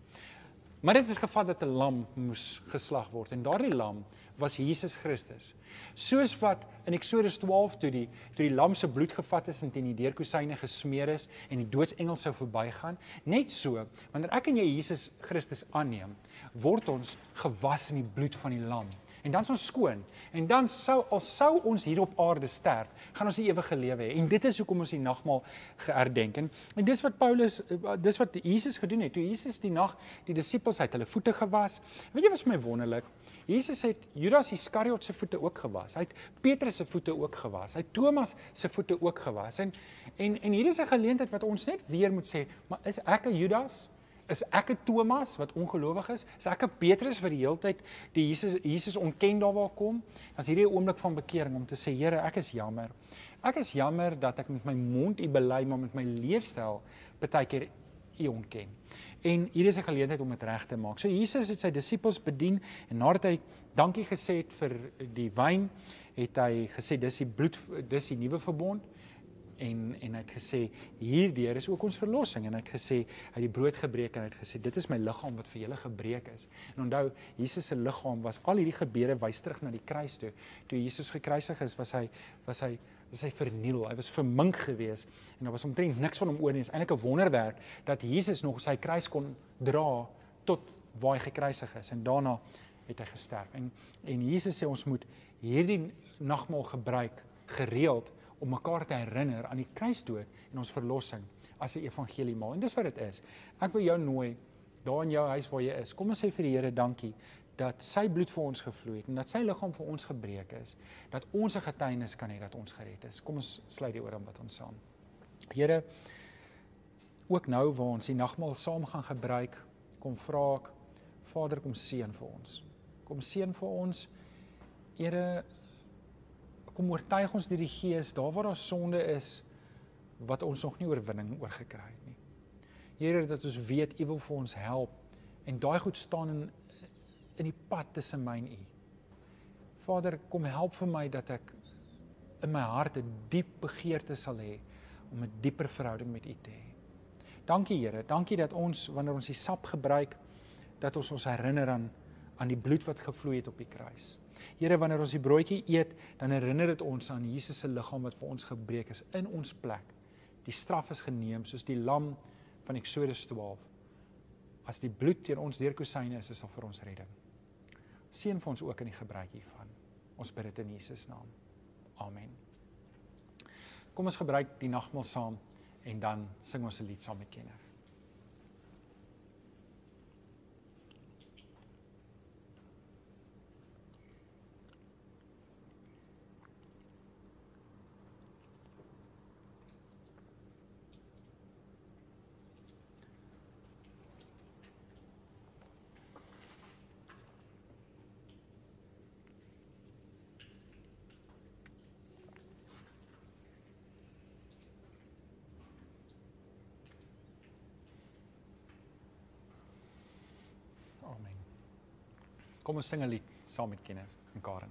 Maar dit het gevat dat 'n lam moes geslag word en daardie lam was Jesus Christus. Soos wat in Eksodus 12 toe die toe die lam se bloed gevat is en teen die deurkusyne gesmeer is en die doodsengel sou verbygaan, net so wanneer ek en jy Jesus Christus aanneem, word ons gewas in die bloed van die lam. En dan is ons skoon. En dan sou al sou ons hier op aarde sterf, gaan ons die ewige lewe hê. En dit is hoekom ons die nagmaal geherdenk. En, en dis wat Paulus dis wat Jesus gedoen het. Toe Jesus die nag die disippels uit hulle voete gewas. Weet jy wat vir my wonderlik? Jesus het Judas Iskariot se voete ook gewas. Hy het Petrus se voete ook gewas. Hy het Thomas se voete ook gewas. En en en hier is 'n geleentheid wat ons net weer moet sê, maar is ek 'n Judas? Is ek 'n Thomas wat ongelowig is? Is ek 'n Petrus wat die hele tyd die Jesus Jesus ontken daar waar kom? As hierdie 'n oomblik van bekering om te sê Here, ek is jammer. Ek is jammer dat ek met my mond U bely maar met my leefstyl baie keer U ontken. En hier is 'n geleentheid om dit reg te maak. So Jesus het sy disippels bedien en nadat hy dankie gesê het vir die wyn, het hy gesê dis die bloed dis die nuwe verbond en en hy het gesê hierdeur is ook ons verlossing en hy het gesê hy het die brood gebreek en hy het gesê dit is my liggaam wat vir julle gebreek is. En onthou Jesus se liggaam was al hierdie gebeure wys terug na die kruis toe. Toe Jesus gekruisig is, was hy was hy was hy verniel. Hy was vermink geweest en daar was omtrent niks van hom oor nie. Dit is eintlik 'n wonderwerk dat Jesus nog sy kruis kon dra tot waar hy gekruisig is en daarna het hy gesterf. En en Jesus sê ons moet hierdie nagmaal gebruik gereeld om mekaar te herinner aan die kruisdood en ons verlossing as 'n evangelie maal. En dis wat dit is. Ek wil jou nooi daar in jou huis waar jy is. Kom ons sê vir die Here dankie dat sy bloed vir ons gevloei het en dat sy liggaam vir ons gebreek is, dat ons 'n getuienis kan hê dat ons gered is. Kom ons sluit die oor om wat ons saam. Here, ook nou waar ons die nagmaal saam gaan gebruik, kom vra ek Vader kom seën vir ons. Kom seën vir ons. Here kom oortuig ons deur die Gees daar waar daar sonde is wat ons nog nie oorwinning oor gekry het nie. Here dat ons weet U wil vir ons help en daai goed staan in in die pad tussen my en U. Vader, kom help vir my dat ek in my hart 'n diep begeerte sal hê om 'n dieper verhouding met U te hê. Dankie Here, dankie dat ons wanneer ons die sap gebruik dat ons ons herinner aan aan die bloed wat gevloei het op die kruis. Here, wanneer ons die broodjie eet, dan herinner dit ons aan Jesus se liggaam wat vir ons gebreek is in ons plek. Die straf is geneem soos die lam van Eksodus 12. As die bloed teen ons deurkusyne is, is dit vir ons redding. Seën vir ons ook in die gebruik hiervan. Ons bid dit in Jesus naam. Amen. Kom ons gebruik die nagmaal saam en dan sing ons 'n lied saam met Kenneth. Amen. Kom ons sing 'n lied saam met Kenneth en Karen.